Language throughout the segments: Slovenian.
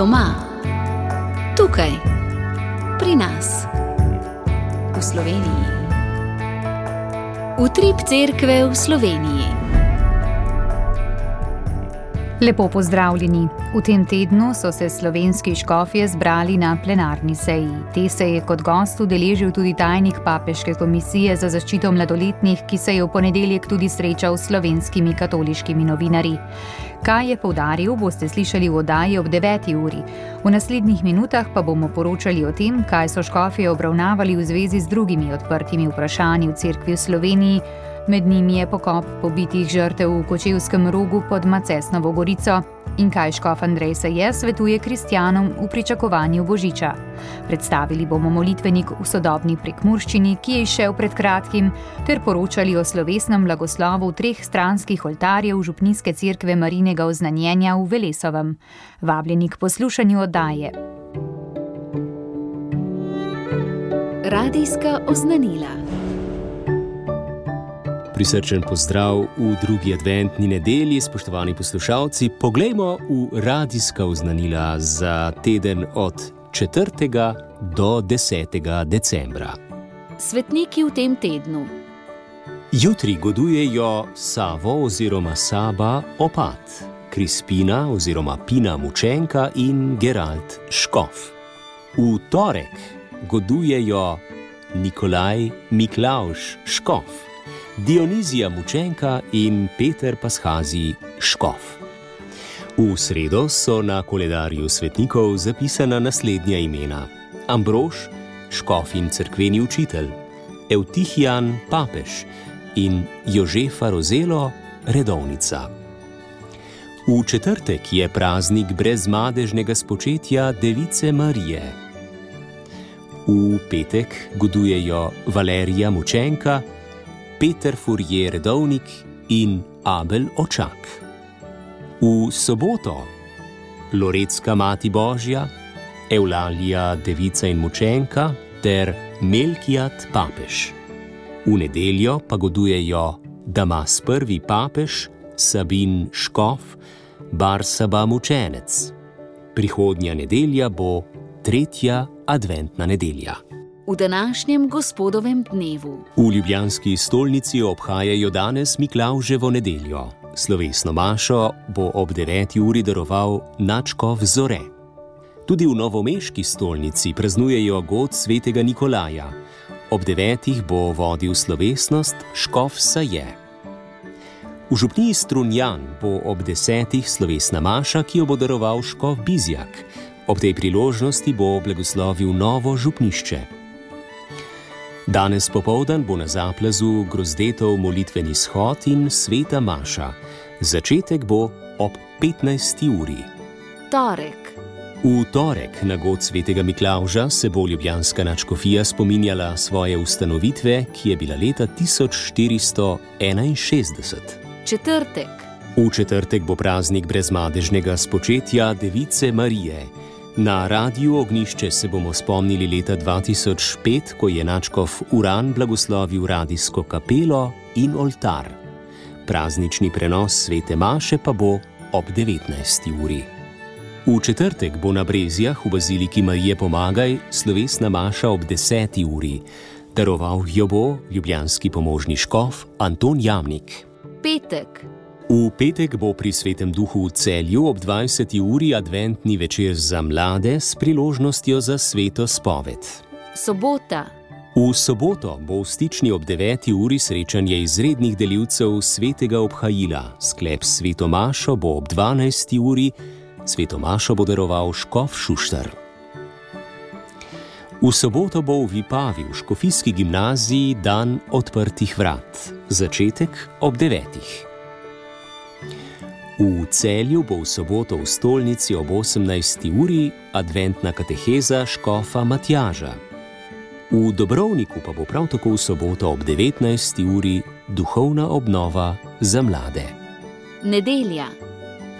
Doma, tukaj, pri nas, v Sloveniji. Utrip cerkve v Sloveniji. Lepo pozdravljeni. V tem tednu so se slovenski škofje zbrali na plenarni seji. Te se je kot gost udeležil tudi tajnik Papeške komisije za zaščito mladoletnih, ki se je v ponedeljek tudi srečal s slovenskimi katoliškimi novinarji. Kaj je povdaril, boste slišali v oddaji ob 9. uri. V naslednjih minutah pa bomo poročali o tem, kaj so škofje obravnavali v zvezi z drugimi odprtimi vprašanji v cerkvi v Sloveniji. Med njimi je pokop pobitih žrtev v Kočevskem rogu pod Macesnovo gorico in kaj škof Andrej se je svetuje kristjanom v pričakovanju Božiča. Predstavili bomo molitvenik v sodobni prekmurščini, ki je išel pred kratkim, ter poročali o slovesnem blagoslovu treh stranskih oltarjev Župnijske cerkve Marinega oznanjenja v Velesovem. Vabljeni k poslušanju oddaje. Radijska oznanila. Prisrčen pozdrav v drugi adventni nedelji, spoštovani poslušalci. Poglejmo v radijska oznanila za teden od 4. do 10. decembra. Svetniki v tem tednu. Jutri godujejo Savo oziroma Saba Opat, Krispina oziroma Pina Mučenka in Gerald Škof. V torek godujejo Nikolaj Miklauš Škof. Dionizija Mučenka in Peter Pashazi Škof. V sredo so na koledarju svetnikov zapisana naslednja imena: Ambrož, Škof in crkveni učitelj, Eutihijan Papež in Jožefa Rozelo, redovnica. V četrtek je praznik brezmadežnega spočetja Device Marije. V petek godujejo Valerija Mučenka, Peter Furje Redovnik in Abel Očak. V soboto Lorecka Mati Božja, Eulalija Devica in Mučenka ter Melkijat Papež. V nedeljo pa godujejo Damas prvi papež, Sabin Škof, Barsaba Mučenec. Prihodnja nedelja bo tretja adventna nedelja. V današnjem gospodovem dnevu. V Ljubljanski stolnici obhajajo danes Miklauževo nedeljo. Slovesno mašo bo ob 9. uri daroval Načkov Zore. Tudi v novomeški stolnici praznujejo god svetega Nikolaja. Ob 9. bo vodil slovesnost Škov Saje. V župniji Strunjan bo ob 10. slovesna maša, ki jo bo daroval Škov Bizjak. Ob tej priložnosti bo blagoslovil novo župnišče. Danes popoldan bo na zaplazu grozdetov molitveni shod in sveta Maša. Začetek bo ob 15. uri. Torek. V torek na god svetega Miklauža se bo Ljubljanska načkofija spominjala svoje ustanovitve, ki je bila leta 1461. Četrtek. V četrtek bo praznik brezmadežnega spočetja Device Marije. Na radiju Ognišče se bomo spomnili leta 2005, ko je Načkov Uran blagoslovil radijsko kapelo in oltar. Praznični prenos svete Maše pa bo ob 19. uri. V četrtek bo na Brezijah v baziliki Marije Pomagaj slovesna Maša ob 10. uri. Daroval jo bo ljubljanski pomožni škof Anton Jamnik. Petek. V petek bo pri Svetem Duhu v celju ob 20. uri adventni večer za mlade s priložnostjo za sveto spoved. Sobota. V soboto bo v stični ob 9. uri srečanje izrednih delivcev svetega obhajila. Sklep Svetomašo bo ob 12. uri, Svetomašo bo daroval Škof Šuštar. V soboto bo v Vipavi v Škofijski gimnaziji dan odprtih vrat. Začetek ob 9. V celju bo v soboto v stolnici ob 18. uri adventna kateheza Škofa Matjaža. V Dobrovniku pa bo prav tako v soboto ob 19. uri duhovna obnova za mlade. Nedelja.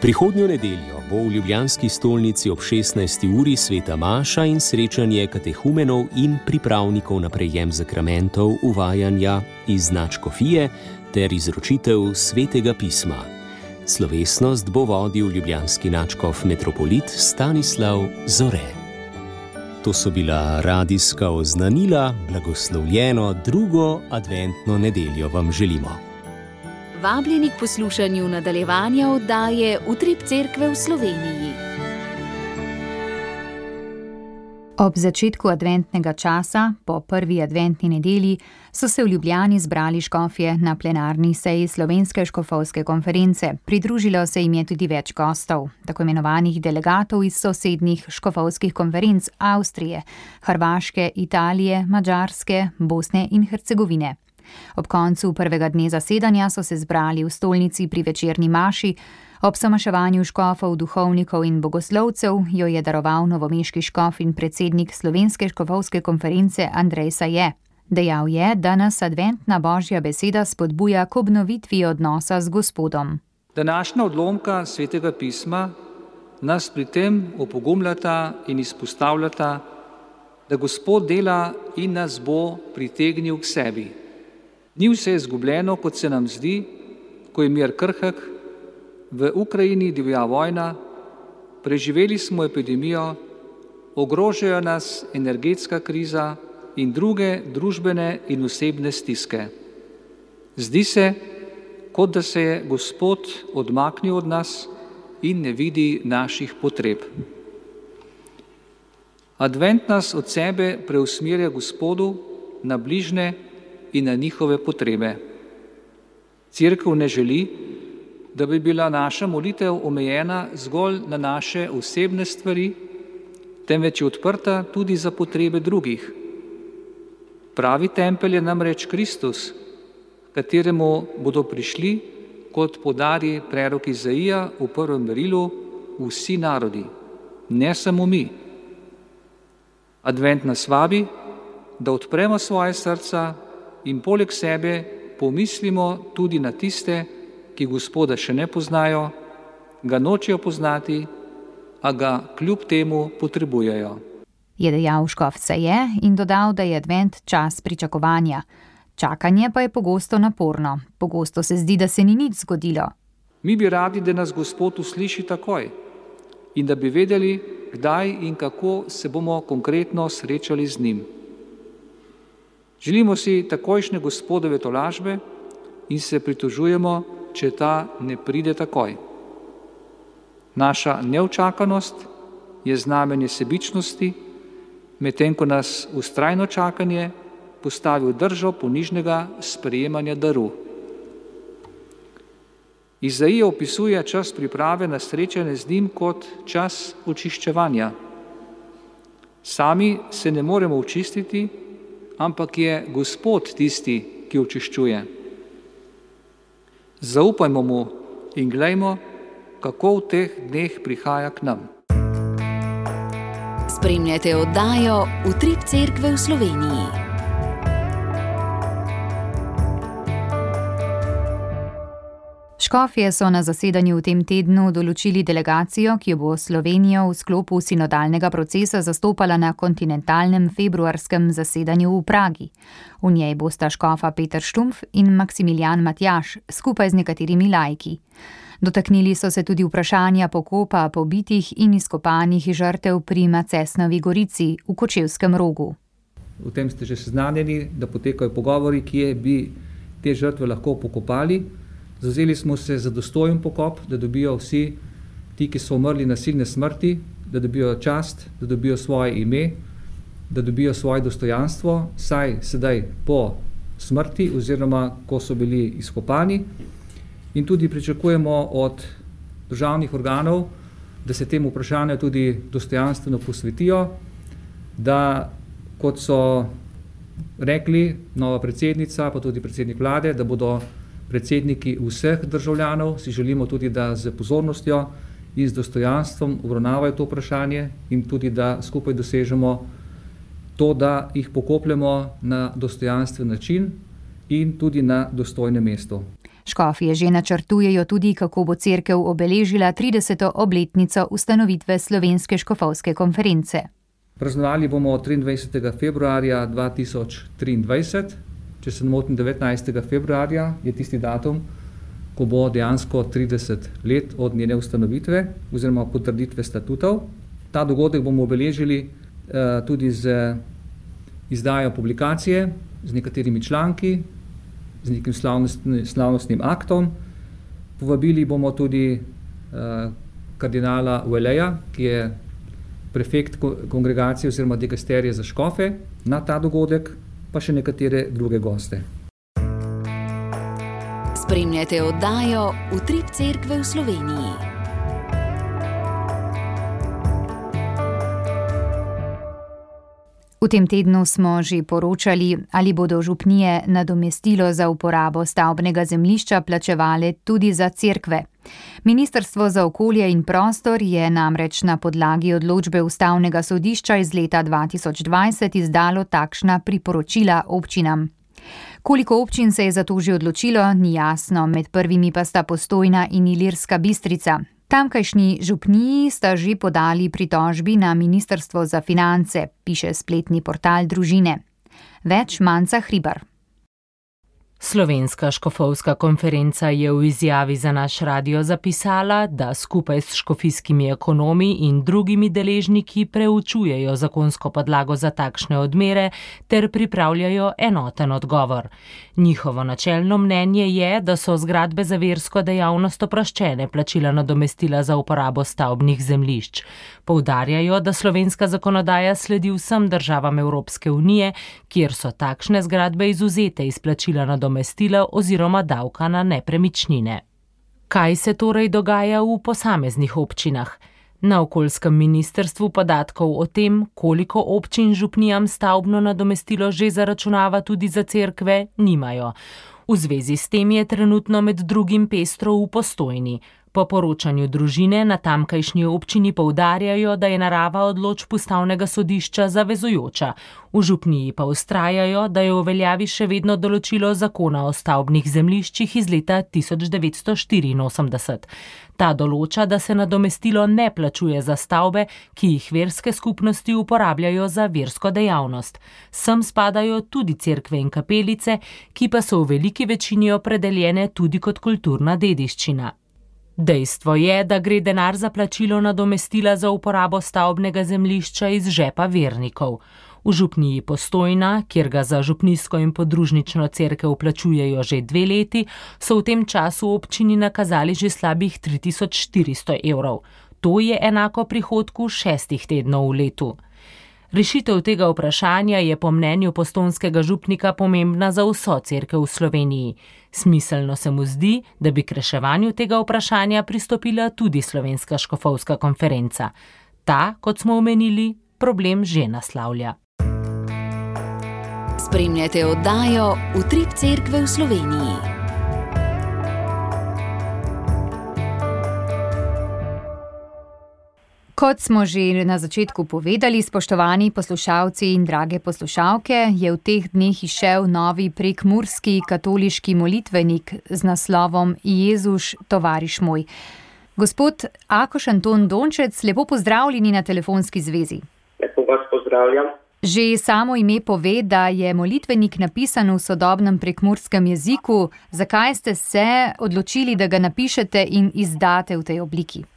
Prihodnjo nedeljo bo v Ljubljanski stolnici ob 16. uri sveta Maša in srečanje katehumenov in pripravnikov na prejem zakramentov uvajanja iz značkofije ter izročitev svetega pisma. Slovesnost bo vodil ljubljanski načkov metropolit Stanislav Zore. To so bila radijska oznanila, blagoslovljeno drugo adventno nedeljo vam želimo. Vabljeni k poslušanju nadaljevanja oddaje Utrip Cerkve v Sloveniji. Ob začetku adventnega časa, po prvi adventni nedelji, so se v Ljubljani zbrali škofje na plenarni seji Slovenske škofovske konference. Pridružilo se jim je tudi več gostov, tako imenovanih delegatov iz sosednjih škofovskih konferenc Avstrije, Hrvaške, Italije, Mačarske, Bosne in Hercegovine. Ob koncu prvega dne zasedanja so se zbrali v stolnici pri večerni maši. Ob samaševanju škofov, duhovnikov in bogoslovcev jo je daroval novomeški škof in predsednik Slovenske škofovske konference Andrej Saje. Dejal je, da nas adventna božja beseda spodbuja k obnovitvi odnosa z Gospodom. Današnja odlomka svetega pisma nas pri tem opogumljata in izpostavljata, da Gospod dela in nas bo pritegnil k sebi. Ni vse izgubljeno, kot se nam zdi, ko je mir krhek, v Ukrajini divja vojna, preživeli smo epidemijo, ogrožajo nas energetska kriza in druge družbene in osebne stiske. Zdi se, kot da se je Gospod odmaknil od nas in ne vidi naših potreb. Advent nas od sebe preusmerja Gospodu na bližne in na njihove potrebe. Cerkev ne želi, da bi bila naša molitev omejena zgolj na naše osebne stvari, temveč je odprta tudi za potrebe drugih. Pravi tempelj je namreč Kristus, kateremu bodo prišli, kot podari prerok Izaija v prvem berilu, vsi narodi, ne samo mi. Advent nas vabi, da odpremo svoje srca in poleg sebe pomislimo tudi na tiste, ki Gospoda še ne poznajo, ga nočejo poznati, a ga kljub temu potrebujejo. Je dejal Škofce je in dodal, da je advent čas pričakovanja. Čakanje pa je pogosto naporno. Pogosto se zdi, da se ni nič zgodilo. Mi bi radi, da nas Gospod usliši takoj in da bi vedeli, kdaj in kako se bomo konkretno srečali z njim. Želimo si takojšnje gospodove tolažbe in se pritožujemo, če ta ne pride takoj. Naša neučakanost je znamenje sebičnosti, medtem ko nas ustrajno čakanje postavi v držo ponižnega sprejemanja daru. Izaija opisuje čas priprave na srečanje z njim kot čas očiščevanja. Sami se ne moremo očistiti, ampak je Gospod tisti, ki očiščuje. Zaupajmo mu in gledajmo, kako v teh dneh prihaja k nam. Spremljate oddajo Utrip Cerkve v Sloveniji. Škofje so na zasedanju v tem tednu določili delegacijo, ki bo Slovenijo v sklopu sinodalnega procesa zastopala na kontinentalnem februarskem zasedanju v Pragi. V njej bosta škofa Peter Štumf in Maksimilijan Matjaš skupaj z nekaterimi lajki. Dotaknili so se tudi vprašanja pokopa pobitih in izkopanih žrtev pri Macesnovi gorici v Kočevskem rogu. V tem ste že seznanjeni, da potekajo pogovori, kje bi te žrtve lahko pokopali. Zazeli smo se za dostojen pokop, da dobijo vsi ti, ki so umrli nasilne smrti, da dobijo čast, da dobijo svoje ime, da dobijo svoje dostojanstvo, saj sedaj po smrti oziroma ko so bili izkopani. In tudi pričakujemo od državnih organov, da se temu vprašanju tudi dostojanstveno posvetijo, da kot so rekli nova predsednica, pa tudi predsednik vlade, da bodo predsedniki vseh državljanov, si želimo tudi, da z pozornostjo in z dostojanstvom obravnavajo to vprašanje in tudi, da skupaj dosežemo to, da jih pokopljemo na dostojanstven način in tudi na dostojnem mestu. Škofje že načrtujejo tudi, kako bo crkev obeležila 30. obletnico ustanovitve Slovenske škofovske konference. Praznovali bomo 23. februarja 2023 če se ne motim, 19. februarja je tisti datum, ko bo dejansko 30 let od njene ustanovitve oziroma potrditve statutov. Ta dogodek bomo obeležili uh, tudi z izdajo publikacije, z nekaterimi članki, z nekim slavnostni, slavnostnim aktom. Povabili bomo tudi uh, kardinala Ueleja, ki je prefekt kongregacije oziroma degasterije za škofe na ta dogodek, pa še nekatere druge goste. Spremljate oddajo Utrip Cerkve v Sloveniji. V tem tednu smo že poročali, ali bodo župnije nadomestilo za uporabo stavbnega zemlišča plačevale tudi za cerkve. Ministrstvo za okolje in prostor je namreč na podlagi odločbe ustavnega sodišča iz leta 2020 izdalo takšna priporočila občinam. Koliko občin se je za to že odločilo, ni jasno, med prvimi pa sta postojna in ilirska bistrica. Tamkajšnji župniji sta že podali pritožbi na Ministrstvo za finance, piše spletni portal družine. Več manjca hribar. Slovenska škofovska konferenca je v izjavi za naš radio zapisala, da skupaj s škofijskimi ekonomi in drugimi deležniki preučujejo zakonsko podlago za takšne odmere ter pripravljajo enoten odgovor. Njihovo načelno mnenje je, da so zgradbe za versko dejavnost oproščene plačila nadomestila za uporabo stavbnih zemlišč. Poudarjajo, da slovenska zakonodaja sledi vsem državam Evropske unije, kjer so takšne zgradbe izuzete iz plačila nadomestila oziroma davka na nepremičnine. Kaj se torej dogaja v posameznih občinah? Na okoljskem ministrstvu podatkov o tem, koliko občin župnijam stavbno nadomestilo že zaračunava tudi za cerkve, nimajo. V zvezi s tem je trenutno med drugim pestro v postojni. Po poročanju družine na tamkajšnji občini poudarjajo, da je narava odločb ustavnega sodišča zavezujoča. V župniji pa ustrajajo, da je v veljavi še vedno določilo zakona o stavbnih zemliščih iz leta 1984. Ta določa, da se nadomestilo ne plačuje za stavbe, ki jih verske skupnosti uporabljajo za versko dejavnost. Sem spadajo tudi cerkve in kapelice, ki pa so v veliki večini opredeljene tudi kot kulturna dediščina. Dejstvo je, da gre denar za plačilo nadomestila za uporabo stavbnega zemlišča iz žepa vernikov. V župniji Postojna, kjer ga za župnijsko in podružnično cerkev plačujejo že dve leti, so v tem času občini nakazali že slabih 3400 evrov. To je enako prihodku šestih tednov v letu. Rešitev tega vprašanja je po mnenju postonskega župnika pomembna za vso cerkev v Sloveniji. Smiselno se mu zdi, da bi k reševanju tega vprašanja pristopila tudi slovenska škofovska konferenca. Ta, kot smo omenili, problem že naslavlja. Spremljate oddajo Utrip cerkve v Sloveniji. Kot smo že na začetku povedali, spoštovani poslušalci in drage poslušalke, je v teh dneh išel novi prekmurski katoliški molitvenik z naslovom Jezus, tovariš moj. Gospod Akoš Anton Dončec, lepo pozdravljeni na telefonski zvezi. Lepo vas pozdravljam. Že samo ime pove, da je molitvenik napisan v sodobnem prekmurskem jeziku. Zakaj ste se odločili, da ga napišete in izdate v tej obliki?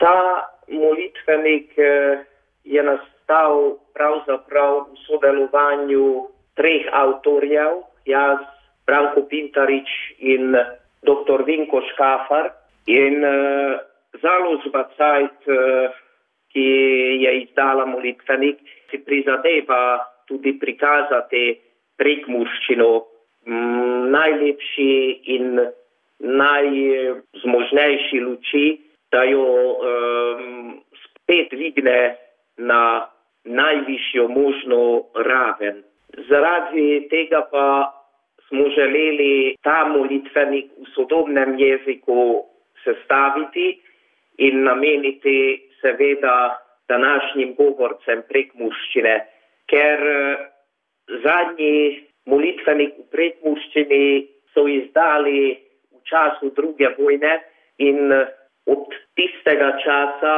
Ta molitvenik eh, je nastal pravzaprav v sodelovanju treh avtorjev, jaz, Branko Pintarič in dr. Vinko Škafar. In uh, založba Cajt, uh, ki je izdala molitvenik, si prizadeva tudi prikazati prekmuščino m, najlepši in najzmožnejši luči da jo um, spet dvigne na najvišjo možno raven. Zaradi tega pa smo želeli ta molitvenik v sodobnem jeziku sestaviti in nameniti seveda današnjim govorcem prek muščine, ker uh, zadnji molitvenik v prekmuščini so izdali v času druge vojne in uh, od tistega časa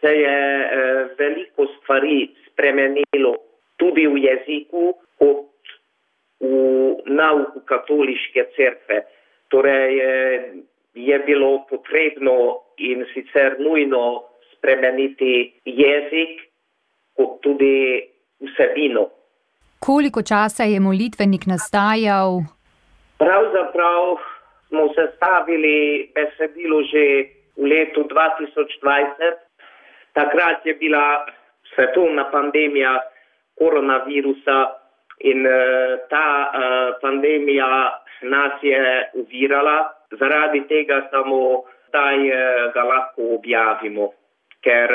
se je eh, veliko stvari spremenilo, tudi v jeziku, kot v nauku katoliške cerkve. Torej, eh, je bilo potrebno in sicer nujno spremeniti jezik, kot tudi vsebino. Koliko časa je molitvenik nastajal? Pravzaprav smo sestavili besedilo že v letu 2020. Takrat je bila svetovna pandemija koronavirusa in uh, ta uh, pandemija nas je uvirala. Zaradi tega samo zdaj uh, ga lahko objavimo, ker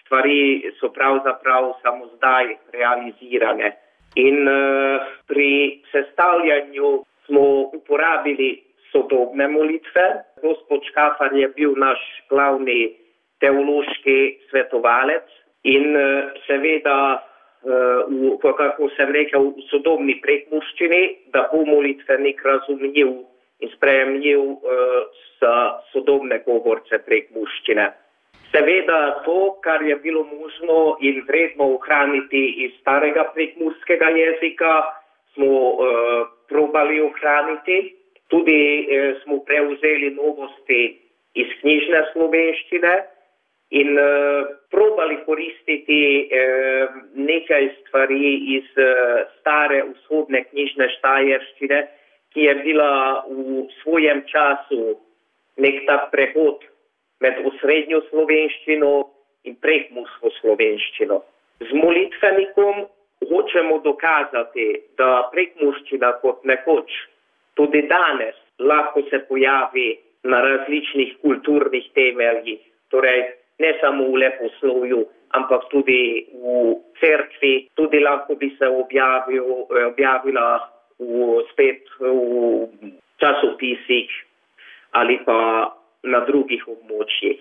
stvari so pravzaprav samo zdaj realizirane. In pri sestavljanju smo uporabili sodobne molitve. Gospod Škafar je bil naš glavni teološki svetovalec in uh, seveda v, kako sem rekel, v sodobni prekmuščini, da bo molitvenik razumljiv in sprejemljiv uh, za sodobne govorce prekmuščine. Seveda to, kar je bilo možno in vredno ohraniti iz starega prekmurskega jezika, smo uh, probali ohraniti. Tudi uh, smo prevzeli novosti iz knjižne slovenščine in uh, probali koristiti uh, nekaj stvari iz uh, stare vzhodne knjižne štajerščine, ki je bila v svojem času nek tak prehod med osrednjo slovenščino in prekmursko slovenščino. Z molitvenikom hočemo dokazati, da prekmurščina kot nekoč tudi danes lahko se pojavi na različnih kulturnih temeljih, torej ne samo v leposlovju, ampak tudi v cerkvi, tudi lahko bi se objavil, objavila v, spet v časopisih ali pa na drugih območjih.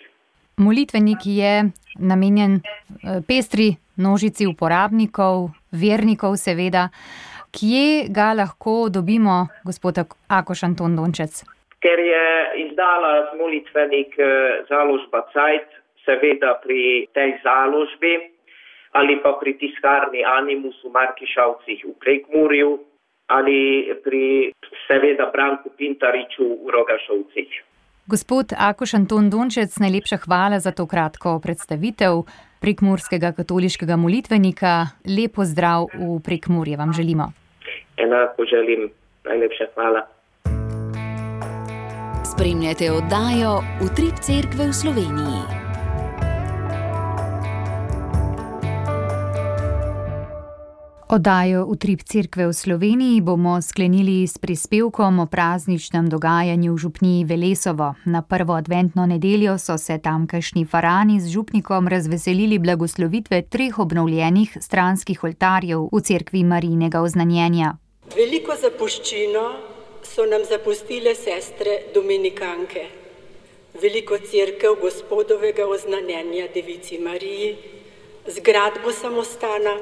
Molitvenik je namenjen eh, pestri množici uporabnikov, vernikov, seveda. Kje ga lahko dobimo, gospod Akoš Anton Dončec? Ker je izdala molitvenik eh, založba Cajt, seveda pri tej založbi ali pa pri tiskarni Animus v Markišavcih v Prekmurju ali pri seveda Branku Pintariču v Rogašovcih. Gospod Akoš Anton Dončec, najlepša hvala za to kratko predstavitev prekmurskega katoliškega molitvenika. Lepo zdrav v Prekmurje vam želimo. Enako želim. Najlepša hvala. Spremljate oddajo Utrip Cerkve v Sloveniji. Oddajo Utrip Cerkve v Sloveniji bomo sklenili s prispevkom o prazničnem dogajanju v župniji Velesovo. Na prvo adventno nedeljo so se tamkajšnji farani z župnikom razveselili blagoslovitve treh obnovljenih stranskih oltarjev v cerkvi Marijnega oznanjenja. Veliko zapuščino so nam zapustile sestre Dominikanke. Veliko cerkev gospodovega oznanjenja Devici Mariji, zgradbo samostana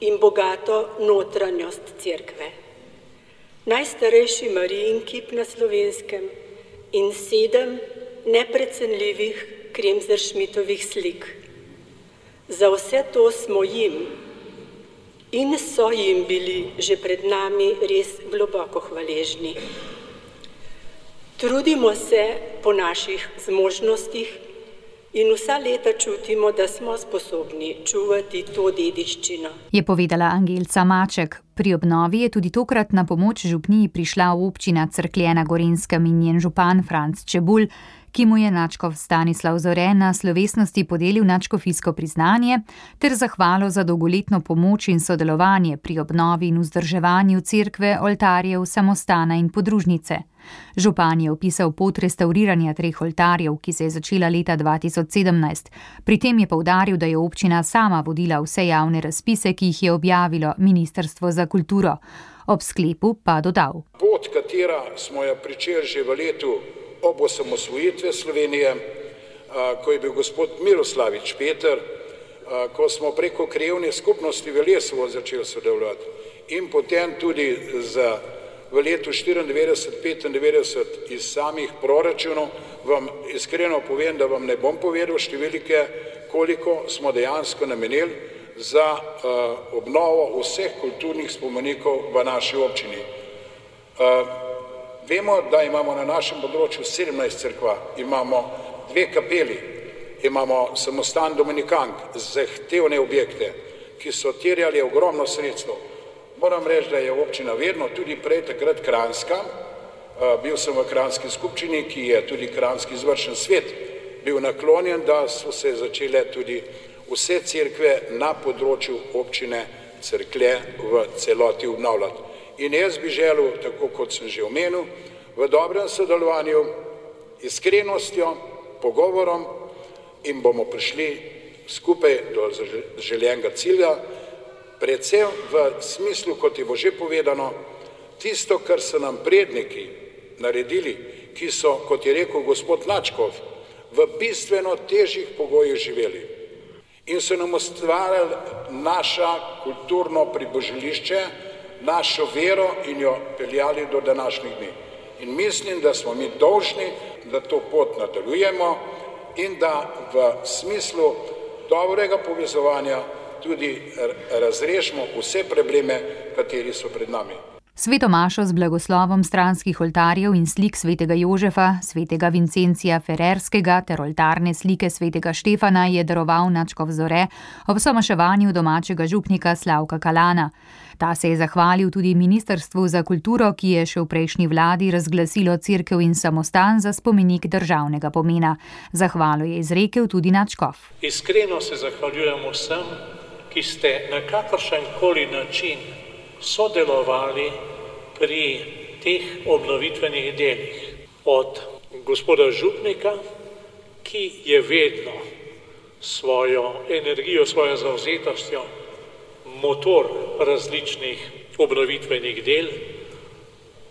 in bogato notranjost cerkve. Najstarejši Marijin kip na slovenskem in sedem neprecenljivih kremzeršmitovih slik. Za vse to smo jim in so jim bili že pred nami res globoko hvaležni. Trudimo se po naših zmožnostih in vsa leta čutimo, da smo sposobni čuvati to dediščino. Je povedala Angelca Maček. Pri obnovi je tudi tokrat na pomoč župniji prišla občina Crkljena Gorenskem in njen župan Franc Čebul, ki mu je načkov Stanislav Zore na slovesnosti podelil načkofijsko priznanje ter zahvalo za dolgoletno pomoč in sodelovanje pri obnovi in vzdrževanju cerkve, oltarjev, samostana in podružnice. Župan je opisal pot restauriranja treh oltarjev, ki se je začela leta 2017. Pri tem je povdaril, da je občina sama vodila vse javne razpise, ki jih je objavilo Ministrstvo za kulturo. Ob sklepu pa dodal: Pot, katera smo jo pričeli že v letu ob osamosvojitvi Slovenije, ko je bil gospod Miroslavič Peter, ko smo preko krevne skupnosti v Lesovo začeli sodelovati in potem tudi za v letu 94-95 iz samih proračunov, vam iskreno povem, da vam ne bom povedal številke, koliko smo dejansko namenili za uh, obnovo vseh kulturnih spomenikov v naši občini. Uh, Vemo, da imamo na našem področju 17 crkva, imamo dve kapeli, imamo samostan Dominikank, zahtevne objekte, ki so terjali ogromno sredstvo. Moram reči, da je občina vedno, tudi prej takrat Kranska, bil sem v Kranski skupščini, ki je tudi Kranski izvršen svet, bil naklonjen, da so se začele tudi vse cerkve na področju občine crkle v celoti obnavljati. In jaz bi želel, tako kot sem že omenil, v dobrem sodelovanju, iskrenostjo, pogovorom in bomo prišli skupaj do željenega cilja, predvsem v smislu, kot je bo že povedano, tisto, kar so nam predniki naredili, ki so, kot je rekel gospod Načkov, v bistveno težjih pogojih živeli. In so nam ustvarjali naša kulturno pribožilišče, našo vero in jo peljali do današnjih dni. In mislim, da smo mi dolžni, da to pot nadaljujemo in da v smislu dobrega povezovanja tudi razrešimo vse probleme, kateri so pred nami. Sveto mašo z blagoslovom stranskih oltarjev in slik svetega Jožefa, svetega Vincencija Ferrerskega ter oltarne slike svetega Štefana je daroval Načkov Zore ob somaševanju domačega župnika Slavka Kalana. Ta se je zahvalil tudi Ministrstvu za kulturo, ki je še v prejšnji vladi razglasilo crkev in samostan za spomenik državnega pomena. Zahvalo je izrekel tudi Načkov. Iskreno se zahvaljujemo vsem, ki ste na kakršen koli način sodelovali pri teh obnovitvenih delih. Od gospoda Župnika, ki je vedno svojo energijo, svojo zauzetostjo motor različnih obnovitvenih del,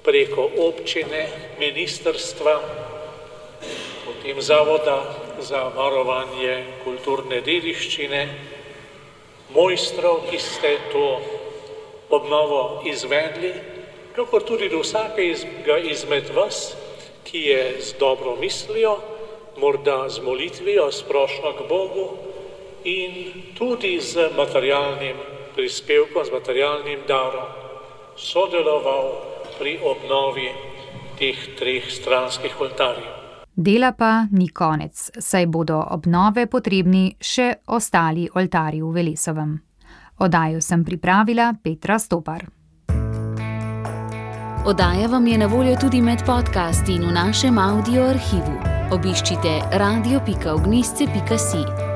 preko občine, ministrstva, potem Zavoda za varovanje kulturne dediščine, mojstrov, ki ste to obnovo izvedli, kakor tudi do vsakega izmed vas, ki je z dobro mislijo, morda z molitvijo, sprošno k Bogu in tudi z materialnim prispevkom, z materialnim darom sodeloval pri obnovi teh treh stranskih oltarjev. Dela pa ni konec, saj bodo obnove potrebni še ostali oltarji v Velesovem. Odajo sem pripravila Petra Stopar. Odaja vam je na voljo tudi med podcasti in v našem audio arhivu. Obiščite radio.ognisce.si.